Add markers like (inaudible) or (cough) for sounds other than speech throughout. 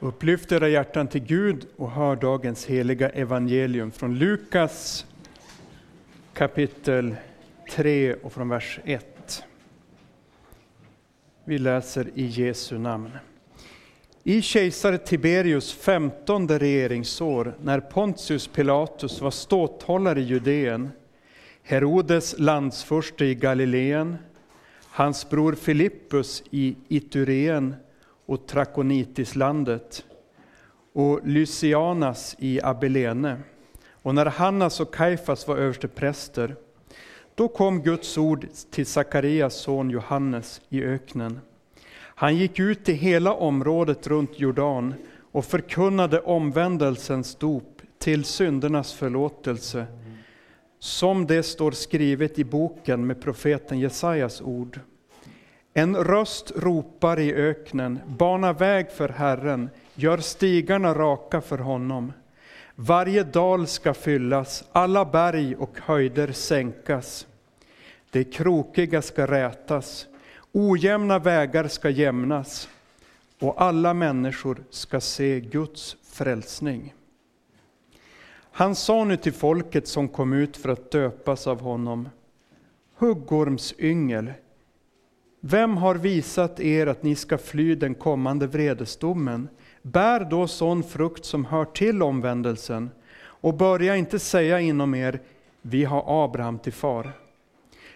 Upplyft era hjärtan till Gud och hör dagens heliga evangelium från Lukas kapitel 3 och från vers 1. Vi läser i Jesu namn. I kejsare Tiberius femtonde regeringsår, när Pontius Pilatus var ståthållare i Judeen, Herodes landsförste i Galileen, hans bror Filippus i Itureen och Trakonitislandet och Lysianas i Abilene. Och när Hannas och Kaifas var överstepräster då kom Guds ord till Sakarias son Johannes i öknen. Han gick ut till hela området runt Jordan och förkunnade omvändelsens dop till syndernas förlåtelse, som det står skrivet i boken med profeten Jesajas ord. En röst ropar i öknen, bana väg för Herren, gör stigarna raka för honom. Varje dal ska fyllas, alla berg och höjder sänkas. Det krokiga ska rätas, ojämna vägar ska jämnas och alla människor ska se Guds frälsning. Han sa nu till folket som kom ut för att döpas av honom, huggormsyngel, vem har visat er att ni ska fly den kommande vredesdomen? Bär då sån frukt som hör till omvändelsen och börja inte säga inom er, vi har Abraham till far.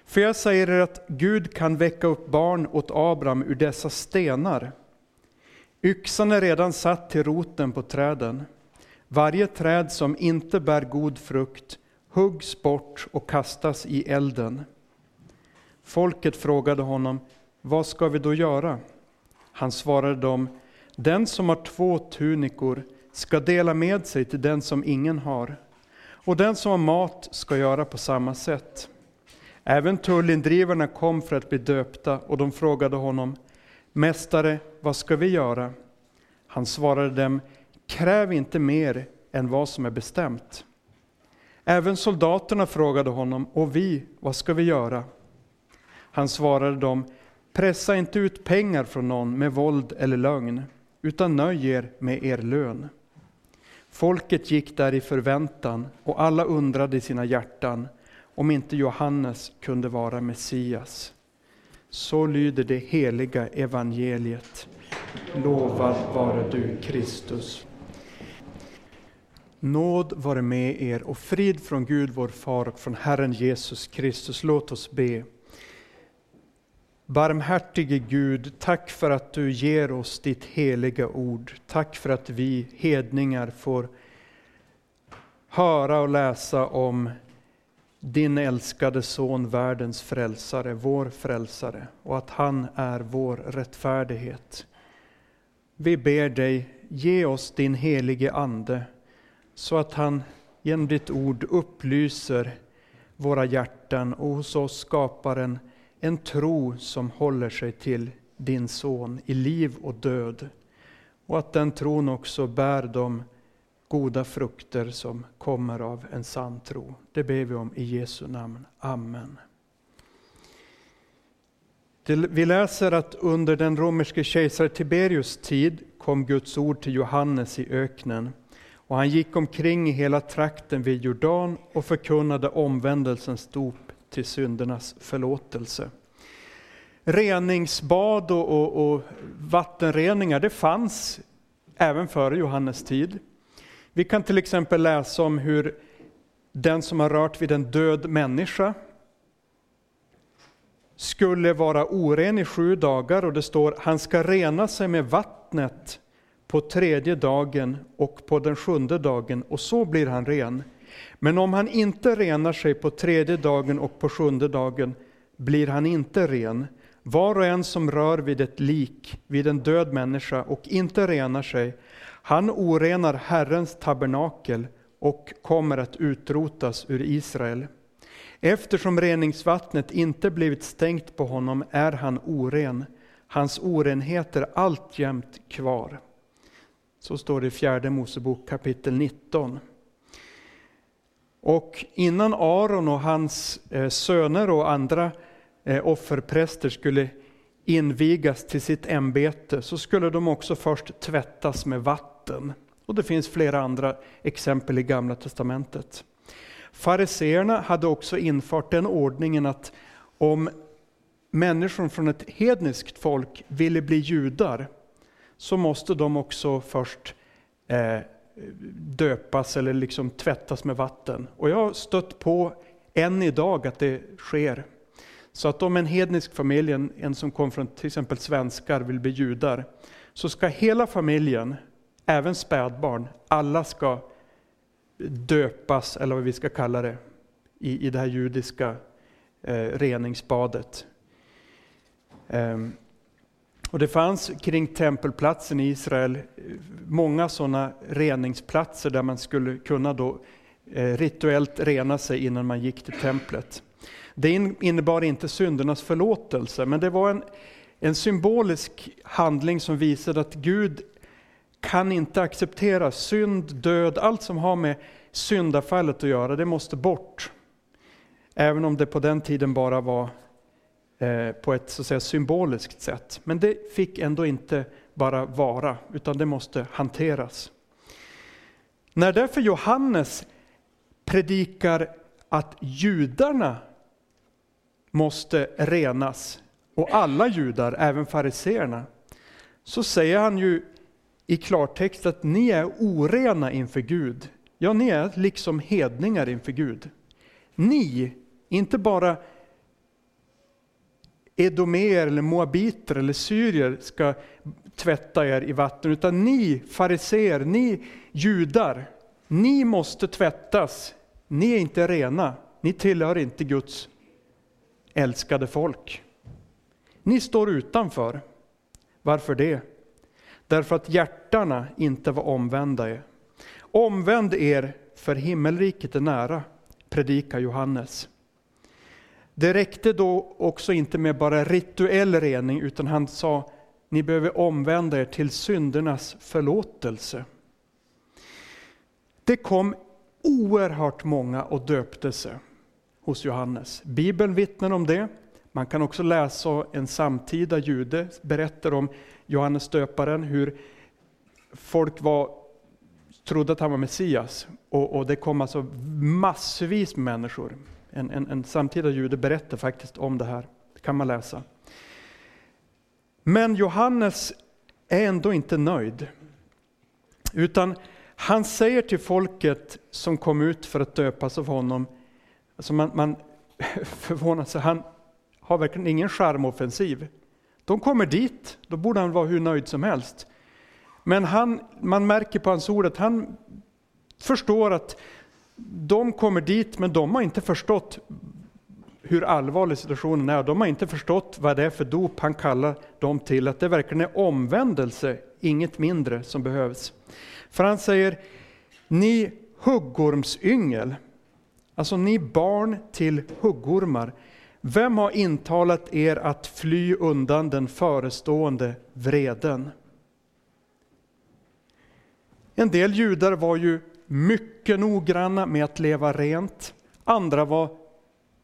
För jag säger er att Gud kan väcka upp barn åt Abraham ur dessa stenar. Yxan är redan satt till roten på träden. Varje träd som inte bär god frukt huggs bort och kastas i elden. Folket frågade honom, vad ska vi då göra? Han svarade dem, den som har två tunikor ska dela med sig till den som ingen har, och den som har mat ska göra på samma sätt. Även tullindrivarna kom för att bli döpta, och de frågade honom, Mästare, vad ska vi göra? Han svarade dem, kräv inte mer än vad som är bestämt. Även soldaterna frågade honom, och vi, vad ska vi göra? Han svarade dem, Pressa inte ut pengar från någon med våld eller lögn, utan nöj er med er lön. Folket gick där i förväntan och alla undrade i sina hjärtan om inte Johannes kunde vara Messias. Så lyder det heliga evangeliet. Lovad vare du Kristus. Nåd vare med er och frid från Gud vår far och från Herren Jesus Kristus. Låt oss be. Barmhärtige Gud, tack för att du ger oss ditt heliga ord. Tack för att vi hedningar får höra och läsa om din älskade son, världens frälsare, vår frälsare, och att han är vår rättfärdighet. Vi ber dig, ge oss din helige Ande, så att han genom ditt ord upplyser våra hjärtan och hos oss skapar en en tro som håller sig till din son i liv och död. Och att den tron också bär de goda frukter som kommer av en sann tro. Det ber vi om i Jesu namn. Amen. Vi läser att under den romerske kejsaren Tiberius tid kom Guds ord till Johannes i öknen. Och han gick omkring i hela trakten vid Jordan och förkunnade omvändelsens dop till syndernas förlåtelse. Reningsbad och, och, och vattenreningar, det fanns även före Johannes tid. Vi kan till exempel läsa om hur den som har rört vid en död människa skulle vara oren i sju dagar och det står han ska rena sig med vattnet på tredje dagen och på den sjunde dagen och så blir han ren. Men om han inte renar sig på tredje dagen och på sjunde dagen blir han inte ren. Var och en som rör vid ett lik, vid en död människa och inte renar sig, han orenar Herrens tabernakel och kommer att utrotas ur Israel. Eftersom reningsvattnet inte blivit stängt på honom är han oren, hans orenhet är alltjämt kvar. Så står det i fjärde Mosebok kapitel 19. Och innan Aron och hans eh, söner och andra eh, offerpräster skulle invigas till sitt ämbete så skulle de också först tvättas med vatten. Och det finns flera andra exempel i Gamla Testamentet. Fariseerna hade också infört den ordningen att om människor från ett hedniskt folk ville bli judar så måste de också först eh, döpas eller liksom tvättas med vatten. Och jag har stött på än idag att det sker. Så att om en hednisk familj, en, en som kom från till exempel svenskar, vill bli judar, så ska hela familjen, även spädbarn, alla ska döpas, eller vad vi ska kalla det, i, i det här judiska eh, reningsbadet. Um, och det fanns kring tempelplatsen i Israel eh, många sådana reningsplatser där man skulle kunna då eh, rituellt rena sig innan man gick till templet. Det innebar inte syndernas förlåtelse, men det var en, en symbolisk handling som visade att Gud kan inte acceptera synd, död, allt som har med syndafallet att göra, det måste bort. Även om det på den tiden bara var Eh, på ett så att säga, symboliskt sätt. Men det fick ändå inte bara vara, utan det måste hanteras. När därför Johannes predikar att judarna måste renas, och alla judar, även fariseerna, så säger han ju i klartext att ni är orena inför Gud. Ja, ni är liksom hedningar inför Gud. Ni, inte bara edomer eller moabiter eller syrier ska tvätta er i vatten, utan ni fariser, ni judar, ni måste tvättas. Ni är inte rena, ni tillhör inte Guds älskade folk. Ni står utanför. Varför det? Därför att hjärtarna inte var omvända er. Omvänd er, för himmelriket är nära, predikar Johannes. Det räckte då också inte med bara rituell rening, utan han sa, ni behöver omvända er till syndernas förlåtelse. Det kom oerhört många och döpte sig hos Johannes. Bibeln vittnar om det. Man kan också läsa en samtida jude berättar om Johannes döparen, hur folk var, trodde att han var Messias. Och, och det kom alltså massvis med människor. En, en, en samtida jude berättar faktiskt om det här. Det kan man läsa. Men Johannes är ändå inte nöjd. Utan han säger till folket som kom ut för att döpas av honom, alltså man, man (laughs) förvånar sig, han har verkligen ingen charmoffensiv. De kommer dit, då borde han vara hur nöjd som helst. Men han, man märker på hans ord att han förstår att de kommer dit, men de har inte förstått hur allvarlig situationen är. De har inte förstått vad det är för dop han kallar dem till, att det verkligen är omvändelse, inget mindre, som behövs. För han säger, ni huggormsyngel, alltså ni barn till huggormar, vem har intalat er att fly undan den förestående vreden? En del judar var ju mycket noggranna med att leva rent. Andra var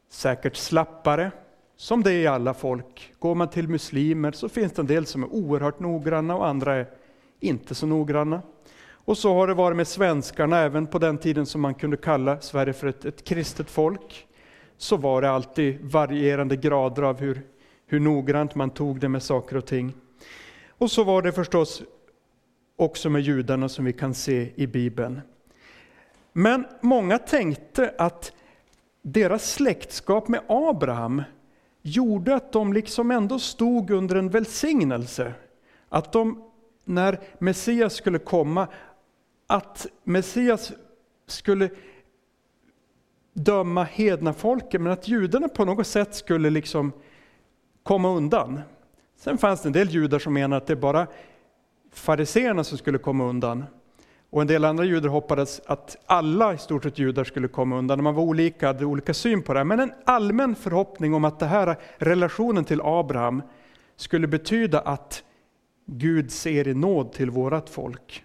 säkert slappare, som det är i alla folk. Går man till muslimer så finns det en del som är oerhört noggranna och andra är inte så noggranna. Och så har det varit med svenskarna, även på den tiden som man kunde kalla Sverige för ett, ett kristet folk. Så var det alltid varierande grader av hur, hur noggrant man tog det med saker och ting. Och så var det förstås också med judarna som vi kan se i Bibeln. Men många tänkte att deras släktskap med Abraham gjorde att de liksom ändå stod under en välsignelse. Att de, när Messias skulle komma, att Messias skulle döma hedna folket, men att judarna på något sätt skulle liksom komma undan. Sen fanns det en del judar som menade att det är bara fariseerna som skulle komma undan. Och en del andra judar hoppades att alla i stort sett judar skulle komma undan. Man var olika, hade olika syn på det. Men en allmän förhoppning om att det här relationen till Abraham skulle betyda att Gud ser i nåd till vårat folk.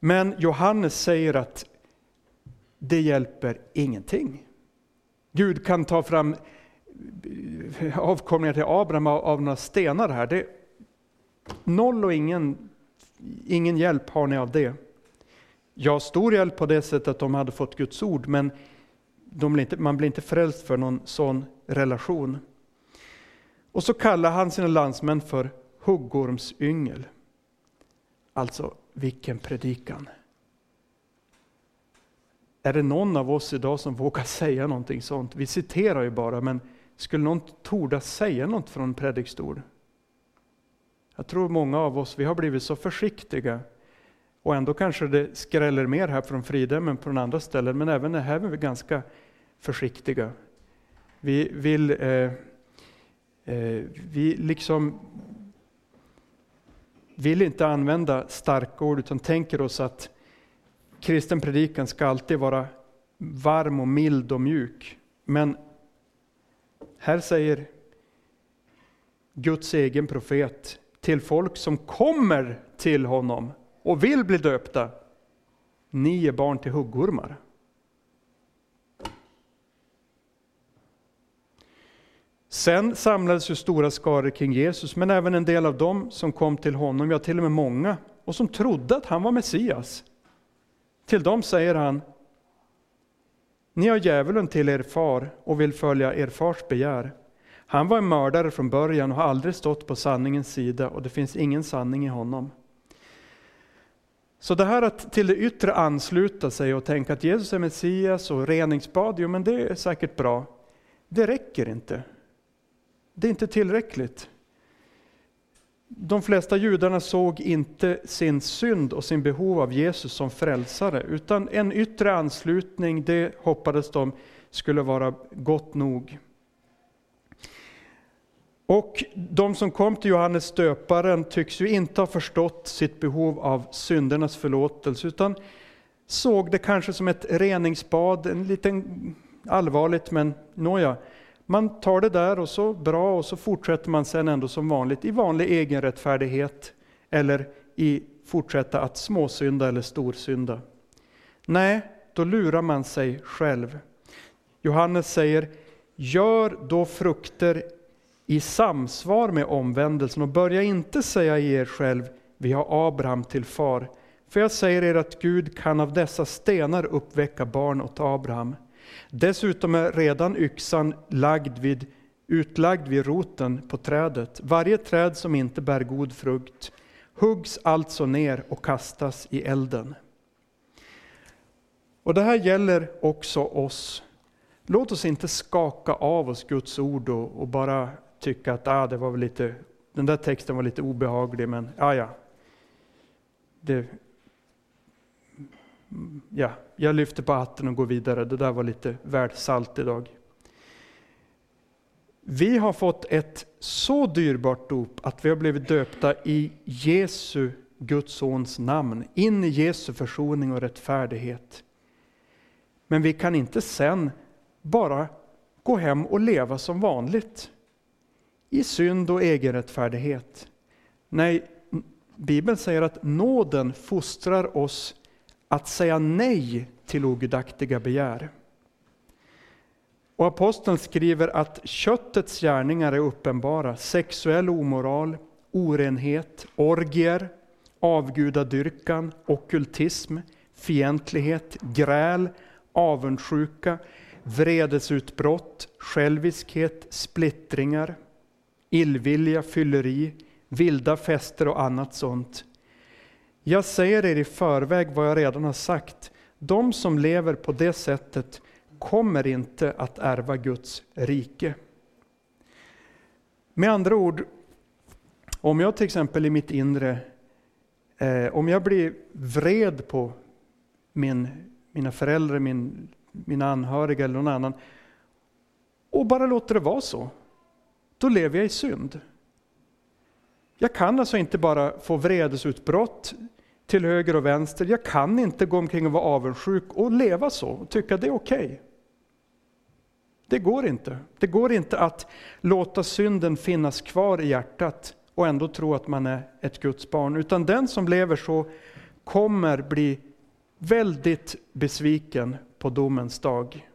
Men Johannes säger att det hjälper ingenting. Gud kan ta fram avkomlingar till Abraham av, några stenar här. Det, noll och ingen, ingen hjälp har ni av det. Ja, stor hjälp på det sättet att de hade fått Guds ord, men blir inte, man blir inte frälst för någon sån relation. Och så kallar han sina landsmän för huggormsyngel. Alltså, vilken predikan! Är det någon av oss idag som vågar säga någonting sånt? Vi citerar ju bara, men skulle någon torda säga något från predikstol? Jag tror många av oss, vi har blivit så försiktiga. Och ändå kanske det skräller mer här från fridhemmen på andra ställen, men även här är vi ganska försiktiga. Vi vill eh, eh, vi liksom vill inte använda starka ord, utan tänker oss att kristen predikan ska alltid vara varm och mild och mjuk. Men här säger Guds egen profet till folk som kommer till honom och vill bli döpta. Ni är barn till huggormar. Sen samlades ju stora skaror kring Jesus, men även en del av dem som kom till honom, ja till och med många, och som trodde att han var Messias. Till dem säger han, ni har djävulen till er far och vill följa er fars begär. Han var en mördare från början och har aldrig stått på sanningens sida och det finns ingen sanning i honom. Så det här att till det yttre ansluta sig och tänka att Jesus är Messias och reningsbad, jo men det är säkert bra. Det räcker inte. Det är inte tillräckligt. De flesta judarna såg inte sin synd och sin behov av Jesus som frälsare, utan en yttre anslutning, det hoppades de skulle vara gott nog. Och de som kom till Johannes döparen tycks ju inte ha förstått sitt behov av syndernas förlåtelse, utan såg det kanske som ett reningsbad, en liten allvarligt, men nåja, man tar det där och så bra och så fortsätter man sen ändå som vanligt i vanlig egenrättfärdighet eller i fortsätta att småsynda eller storsynda. Nej, då lurar man sig själv. Johannes säger, gör då frukter i samsvar med omvändelsen och börja inte säga i er själv, vi har Abraham till far. För jag säger er att Gud kan av dessa stenar uppväcka barn åt Abraham. Dessutom är redan yxan lagd vid, utlagd vid roten på trädet. Varje träd som inte bär god frukt huggs alltså ner och kastas i elden. Och Det här gäller också oss. Låt oss inte skaka av oss Guds ord och, och bara tycka att ah, det var väl lite, den där texten var lite obehaglig, men ah, ja, det, ja, jag lyfter på hatten och går vidare. Det där var lite väl salt idag. Vi har fått ett så dyrbart dop att vi har blivit döpta i Jesu, Guds sons namn, in i Jesu försoning och rättfärdighet. Men vi kan inte sen bara gå hem och leva som vanligt i synd och egenrättfärdighet. Nej, Bibeln säger att nåden fostrar oss att säga nej till ogudaktiga begär. Och aposteln skriver att köttets gärningar är uppenbara. Sexuell omoral, orenhet, orgier, avgudadyrkan, okultism, fientlighet, gräl, avundsjuka, vredesutbrott, själviskhet, splittringar, illvilja, fylleri, vilda fester och annat sånt. Jag säger er i förväg vad jag redan har sagt. De som lever på det sättet kommer inte att ärva Guds rike. Med andra ord, om jag till exempel i mitt inre, eh, om jag blir vred på min, mina föräldrar, min, mina anhöriga eller någon annan, och bara låter det vara så, då lever jag i synd. Jag kan alltså inte bara få vredesutbrott till höger och vänster. Jag kan inte gå omkring och vara avundsjuk och leva så och tycka det är okej. Okay. Det går inte. Det går inte att låta synden finnas kvar i hjärtat och ändå tro att man är ett Guds barn. Utan den som lever så kommer bli väldigt besviken på domens dag.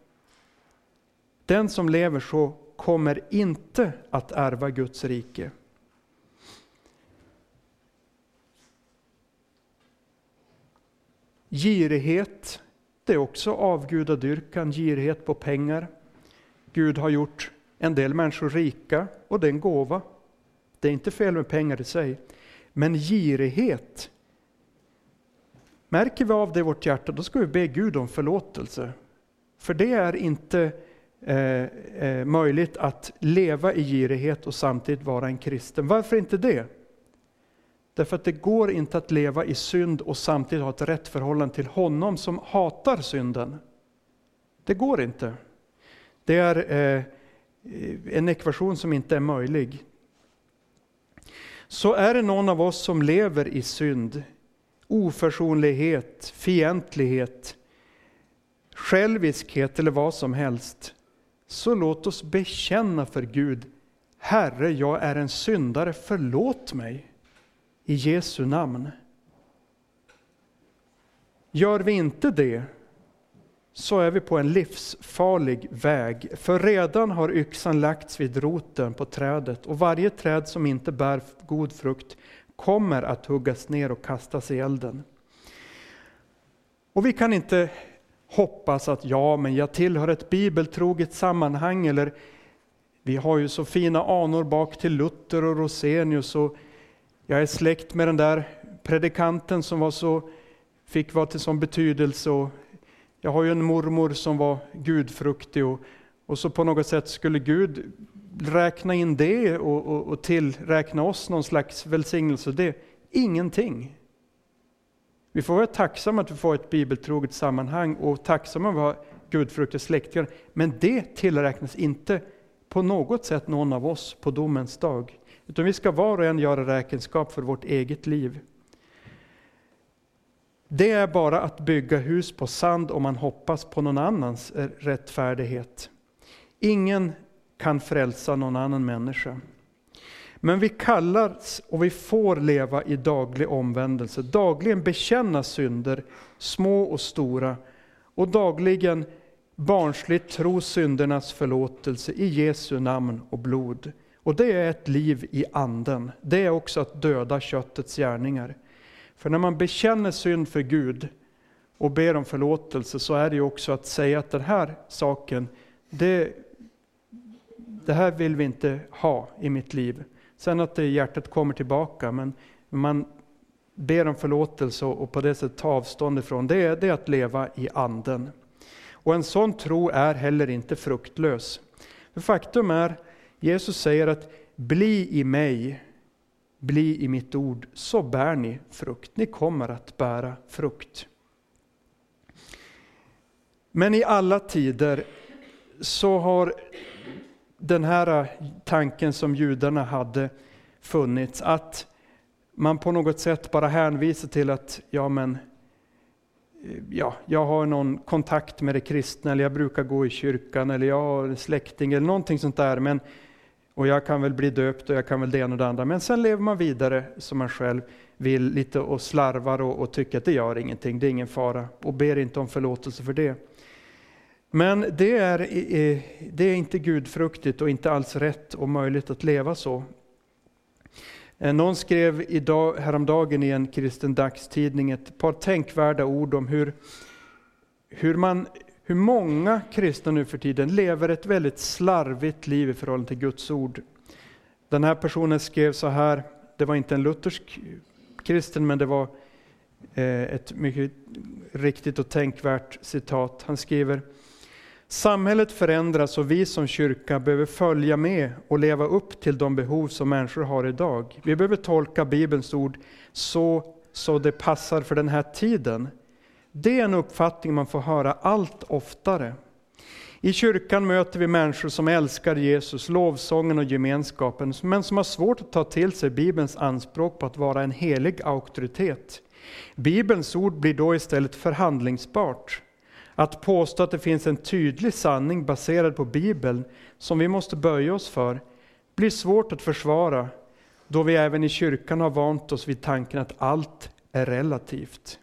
Den som lever så kommer inte att ärva Guds rike. Girighet, det är också avgudadyrkan, girighet på pengar. Gud har gjort en del människor rika och det är en gåva. Det är inte fel med pengar i sig. Men girighet, märker vi av det i vårt hjärta, då ska vi be Gud om förlåtelse. För det är inte eh, eh, möjligt att leva i girighet och samtidigt vara en kristen. Varför inte det? Därför att det går inte att leva i synd och samtidigt ha ett rätt förhållande till honom som hatar synden. Det går inte. Det är eh, en ekvation som inte är möjlig. Så är det någon av oss som lever i synd, oförsonlighet, fientlighet, själviskhet eller vad som helst, så låt oss bekänna för Gud, Herre, jag är en syndare, förlåt mig i Jesu namn. Gör vi inte det, så är vi på en livsfarlig väg. För redan har yxan lagts vid roten på trädet och varje träd som inte bär god frukt kommer att huggas ner och kastas i elden. Och vi kan inte hoppas att ja, men jag tillhör ett bibeltroget sammanhang eller vi har ju så fina anor bak till Luther och Rosenius och jag är släkt med den där predikanten som var så, fick vara till sån betydelse och jag har ju en mormor som var gudfruktig och, och så på något sätt skulle Gud räkna in det och, och, och tillräkna oss någon slags välsignelse. Det ingenting. Vi får vara tacksamma att vi får ett bibeltroget sammanhang och tacksamma att vi har gudfruktiga släktingar. Men det tillräknas inte på något sätt någon av oss på domens dag. Utan vi ska var och en göra räkenskap för vårt eget liv. Det är bara att bygga hus på sand om man hoppas på någon annans rättfärdighet. Ingen kan frälsa någon annan människa. Men vi kallas och vi får leva i daglig omvändelse, dagligen bekänna synder, små och stora, och dagligen barnsligt tro syndernas förlåtelse i Jesu namn och blod. Och det är ett liv i anden. Det är också att döda köttets gärningar. För när man bekänner synd för Gud och ber om förlåtelse så är det ju också att säga att den här saken, det, det här vill vi inte ha i mitt liv. Sen att det i hjärtat kommer tillbaka, men man ber om förlåtelse och på det sättet tar avstånd ifrån, det är, det är att leva i anden. Och en sån tro är heller inte fruktlös. För faktum är, Jesus säger att bli i mig, bli i mitt ord, så bär ni frukt. Ni kommer att bära frukt. Men i alla tider så har den här tanken som judarna hade funnits, att man på något sätt bara hänvisar till att ja, men, eh, ja, jag har någon kontakt med det kristna, eller jag brukar gå i kyrkan, eller jag har en släkting, eller någonting sånt där. Men, och jag kan väl bli döpt och jag kan väl det ena och det andra. Men sen lever man vidare som man själv vill lite och slarvar och, och tycker att det gör ingenting, det är ingen fara. Och ber inte om förlåtelse för det. Men det är, det är inte gudfruktigt och inte alls rätt och möjligt att leva så. Eh, någon skrev idag, häromdagen i en kristen dagstidning ett par tänkvärda ord om hur, hur, man, hur många kristna nu för tiden lever ett väldigt slarvigt liv i förhållande till Guds ord. Den här personen skrev så här, det var inte en luthersk kristen men det var eh, ett mycket riktigt och tänkvärt citat. Han skriver Samhället förändras och vi som kyrka behöver följa med och leva upp till de behov som människor har idag. Vi behöver tolka Bibelns ord så, så det passar för den här tiden. Det är en uppfattning man får höra allt oftare. I kyrkan möter vi människor som älskar Jesus, lovsången och gemenskapen, men som har svårt att ta till sig Bibelns anspråk på att vara en helig auktoritet. Bibelns ord blir då istället förhandlingsbart. Att påstå att det finns en tydlig sanning baserad på Bibeln som vi måste böja oss för blir svårt att försvara då vi även i kyrkan har vant oss vid tanken att allt är relativt.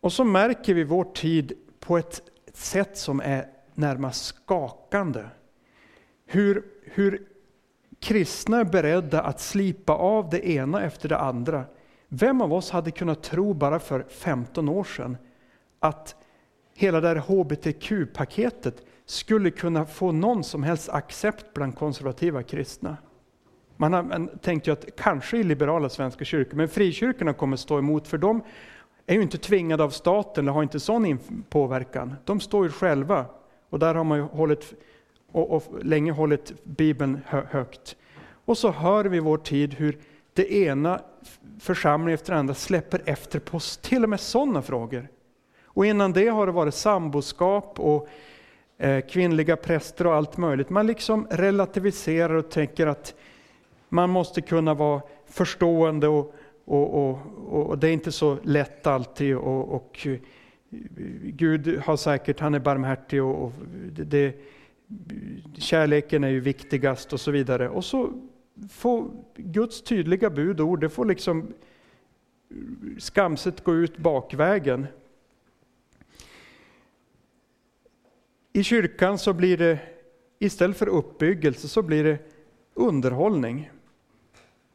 Och så märker vi vår tid på ett sätt som är närmast skakande. hur, hur kristna är beredda att slipa av det ena efter det andra. Vem av oss hade kunnat tro bara för 15 år sedan att hela det här hbtq-paketet skulle kunna få någon som helst accept bland konservativa kristna? Man har tänkt ju att kanske i liberala svenska kyrkor, men frikyrkorna kommer stå emot för de är ju inte tvingade av staten eller har inte sån påverkan. De står ju själva och där har man ju hållit, och, och länge hållit Bibeln högt. Och så hör vi i vår tid hur det ena församlingen efter den andra släpper efter på till och med sådana frågor. Och innan det har det varit samboskap och eh, kvinnliga präster och allt möjligt. Man liksom relativiserar och tänker att man måste kunna vara förstående och, och, och, och det är inte så lätt alltid. Och, och eh, Gud har säkert, han är barmhärtig och, och det, kärleken är ju viktigast och så vidare. Och så får Guds tydliga budord, det får liksom skamset gå ut bakvägen. I kyrkan så blir det, istället för uppbyggelse, så blir det underhållning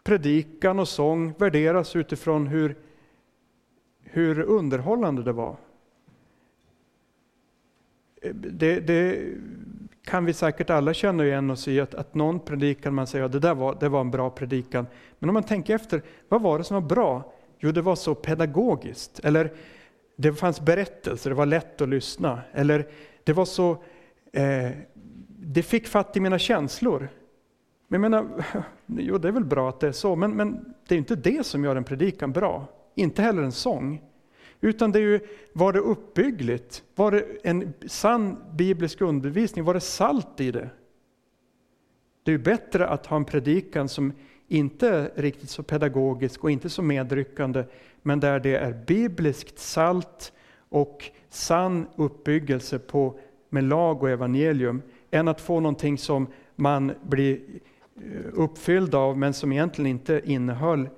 predikan och sång värderas utifrån hur, hur underhållande det var. Det, det, kan vi säkert alla känna igen oss i, att, att någon predikan man säger att det där var, det var en bra predikan. Men om man tänker efter, vad var det som var bra? Jo, det var så pedagogiskt. Eller det fanns berättelser, det var lätt att lyssna. Eller det var så, eh, det fick fatt i mina känslor. Men jag menar, (laughs) jo det är väl bra att det är så, men, men det är inte det som gör en predikan bra. Inte heller en sång. Utan det är ju, var det uppbyggligt? Var det en sann biblisk undervisning? Var det salt i det? Det är ju bättre att ha en predikan som inte är riktigt så pedagogisk och inte så medryckande, men där det är bibliskt salt och sann uppbyggelse på, med lag och evangelium, än att få någonting som man blir eh, uppfylld av, men som egentligen inte innehöll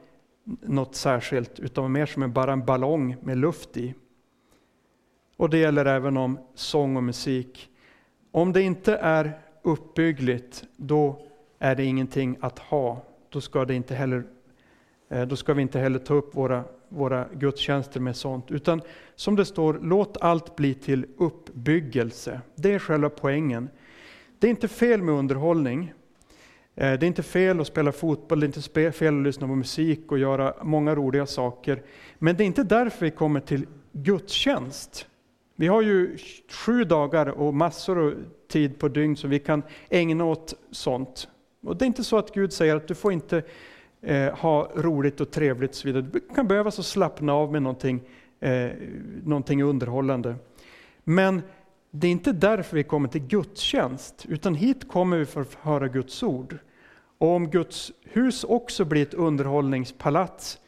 något särskilt, utan mer som bara en ballong med luft i. Och det gäller även om sång och musik. Om det inte är uppbyggligt, då är det ingenting att ha. Då ska, det inte heller, eh, då ska vi inte heller ta upp våra, våra gudstjänster med sånt. Utan som det står, låt allt bli till uppbyggelse. Det är själva poängen. Det är inte fel med underhållning, eh, det är inte fel att spela fotboll, det är inte fel att lyssna på musik och göra många roliga saker. Men det är inte därför vi kommer till gudstjänst. Vi har ju sju dagar och massor av tid på dygn som vi kan ägna åt sånt. Och det är inte så att Gud säger att du får inte eh, ha roligt och trevligt och så vidare. Du kan behöva så slappna av med någonting, eh, någonting underhållande. Men det är inte därför vi kommer till gudstjänst, utan hit kommer vi för att höra Guds ord. Och om Guds hus också blir ett underhållningspalats,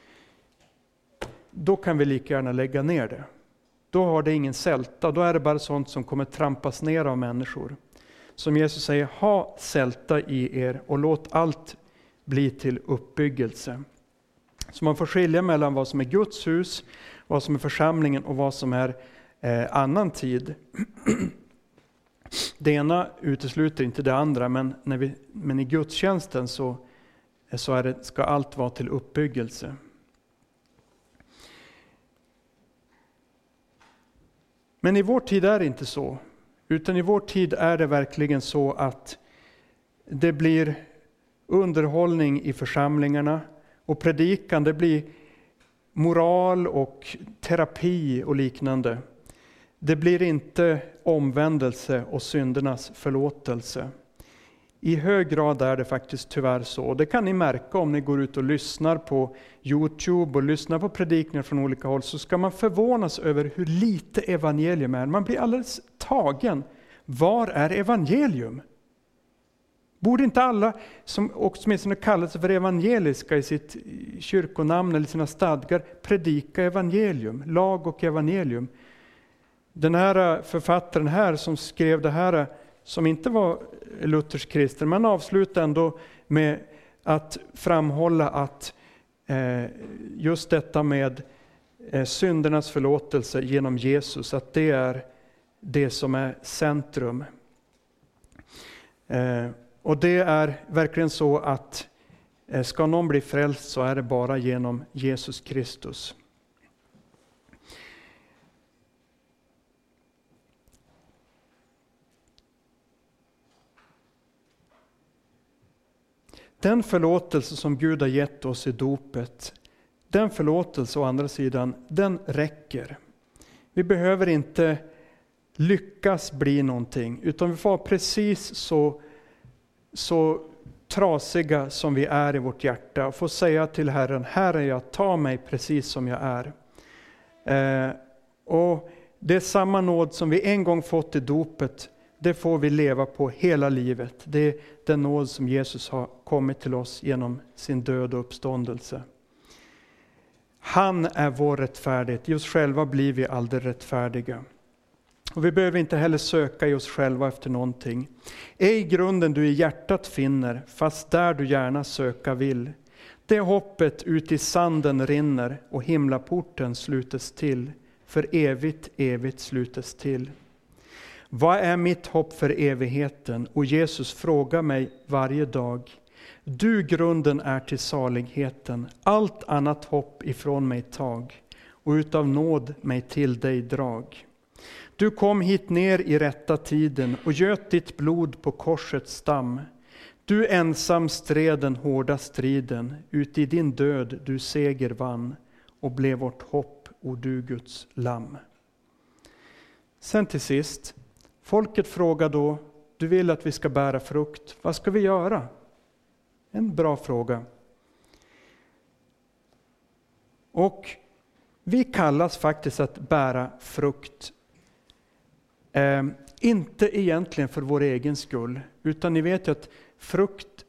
då kan vi lika gärna lägga ner det. Då har det ingen sälta, då är det bara sånt som kommer trampas ner av människor. Som Jesus säger, ha sälta i er och låt allt bli till uppbyggelse. Så man får skilja mellan vad som är Guds hus, vad som är församlingen och vad som är eh, annan tid. (clears throat) Det ena utesluter inte det andra, men, när vi, men i gudstjänsten så, så är det, ska allt vara till uppbyggelse. Men i vår tid är det inte så, utan i vår tid är det verkligen så att det blir underhållning i församlingarna och predikan, det blir moral och terapi och liknande. Det blir inte omvändelse och syndernas förlåtelse. I hög grad är det faktiskt tyvärr så. Det kan ni märka om ni går ut och lyssnar på Youtube och lyssnar på predikningar från olika håll, så ska man förvånas över hur lite evangelium är. Man blir alldeles tagen. Var är evangelium? Borde inte alla som åtminstone kallar sig för evangeliska i sitt kyrkonamn eller sina stadgar predika evangelium, lag och evangelium? Den här äh, författaren här som skrev det här, äh, som inte var luthersk kristen, men avslutade ändå med att framhålla att äh, just detta med syndernas förlåtelse genom Jesus, att det är det som är centrum. Och det är verkligen så att eh, ska någon bli frälst så är det bara genom Jesus Kristus. Den förlåtelse som Gud har gett oss i dopet, den förlåtelse å andra sidan, den räcker. Vi behöver inte lyckas bli någonting, utan vi får vara precis så, så trasiga som vi är i vårt hjärta och få säga till Herren, här är jag, ta mig precis som jag är. Eh, och Det är samma nåd som vi en gång fått i dopet, det får vi leva på hela livet. Det är den nåd som Jesus har kommit till oss genom sin död och uppståndelse. Han är vår rättfärdighet, i oss själva blir vi aldrig rättfärdiga. Och vi behöver inte heller söka i oss själva efter någonting. Ej grunden du i hjärtat finner, fast där du gärna söka vill. Det hoppet ut i sanden rinner och himlaporten slutes till, för evigt, evigt slutes till. Vad är mitt hopp för evigheten? Och Jesus frågar mig varje dag. Du grunden är till saligheten, allt annat hopp ifrån mig tag, och utav nåd mig till dig drag. Du kom hit ner i rätta tiden och göt ditt blod på korsets stam. Du ensam stred den hårda striden, ut i din död du seger vann och blev vårt hopp, o du Guds lamm. Sen till sist, folket frågar då, du vill att vi ska bära frukt, vad ska vi göra? En bra fråga. Och vi kallas faktiskt att bära frukt Eh, inte egentligen för vår egen skull, utan ni vet ju att frukt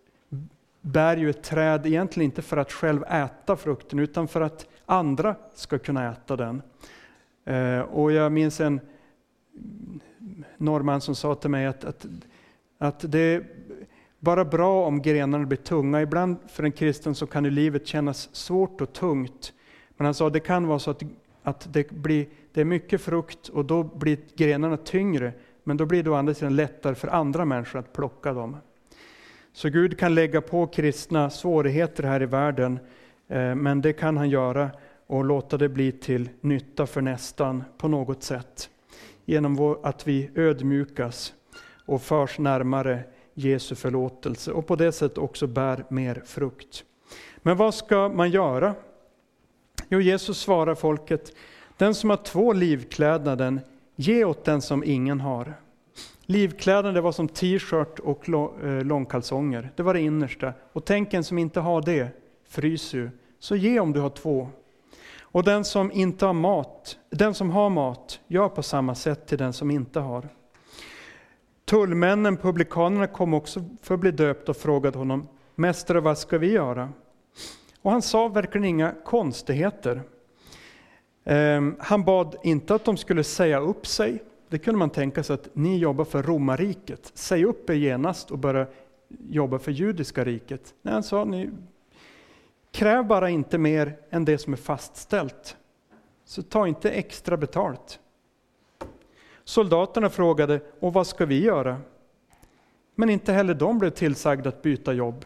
bär ju ett träd egentligen inte för att själv äta frukten, utan för att andra ska kunna äta den. Eh, och jag minns en norrman som sa till mig att, att, att det är bara bra om grenarna blir tunga. Ibland för en kristen så kan ju livet kännas svårt och tungt. Men han sa att det kan vara så att, att det blir det är mycket frukt och då blir grenarna tyngre, men då blir det å andra sidan lättare för andra människor att plocka dem. Så Gud kan lägga på kristna svårigheter här i världen, eh, men det kan han göra och låta det bli till nytta för nästan på något sätt. Genom att vi ödmjukas och förs närmare Jesu förlåtelse och på det sättet också bär mer frukt. Men vad ska man göra? Jo, Jesus svarar folket, den som har två livklädnaden, ge åt den som ingen har. Livklädnader var som t-shirt och eh, långkalsonger. Det var det innersta. Och tänk en som inte har det, fryser ju. Så ge om du har två. Och den som inte har mat, den som har mat, gör på samma sätt till den som inte har. Tullmännen, publikanerna kom också för att bli döpt och frågade honom, Mästare, vad ska vi göra? Och han sa verkligen inga konstigheter. Ehm, han bad inte att de skulle säga upp sig. Det kunde man tänka sig att ni jobbar för romarriket. Säg upp er genast och börja jobba för judiska riket. Nej, han sa, ni kräv bara inte mer än det som är fastställt. Så ta inte extra betalt. Soldaterna frågade, och vad ska vi göra? Men inte heller de blev tillsagda att byta jobb.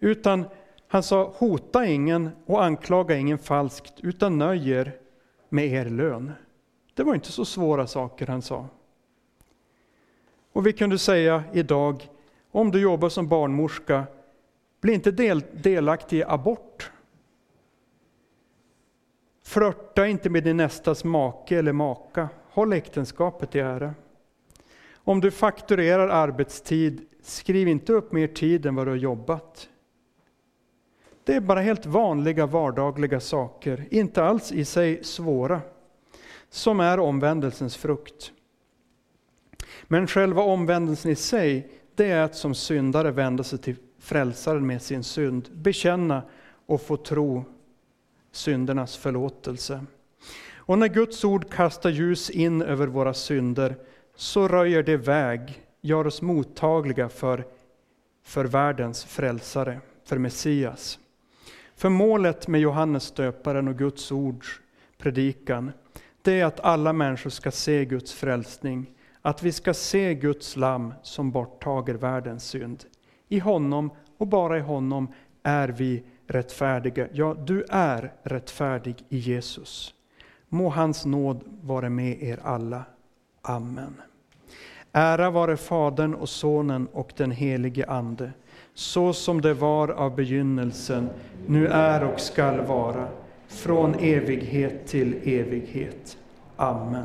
Utan han sa, hota ingen och anklaga ingen falskt, utan nöjer med er lön. Det var inte så svåra saker han sa. Och vi kunde säga idag, om du jobbar som barnmorska, bli inte del, delaktig i abort. Flörta inte med din nästas make eller maka. Håll äktenskapet i ära. Om du fakturerar arbetstid, skriv inte upp mer tid än vad du har jobbat. Det är bara helt vanliga vardagliga saker, inte alls i sig svåra, som är omvändelsens frukt. Men själva omvändelsen i sig, det är att som syndare vända sig till frälsaren med sin synd, bekänna och få tro syndernas förlåtelse. Och när Guds ord kastar ljus in över våra synder, så röjer det väg, gör oss mottagliga för, för världens frälsare, för Messias. För målet med Johannes döparen och Guds ords predikan, det är att alla människor ska se Guds frälsning, att vi ska se Guds lam som borttager världens synd. I honom och bara i honom är vi rättfärdiga. Ja, du är rättfärdig i Jesus. Må hans nåd vara med er alla. Amen. Ära vare Fadern och Sonen och den helige Ande, så som det var av begynnelsen, nu är och skall vara, från evighet till evighet. Amen.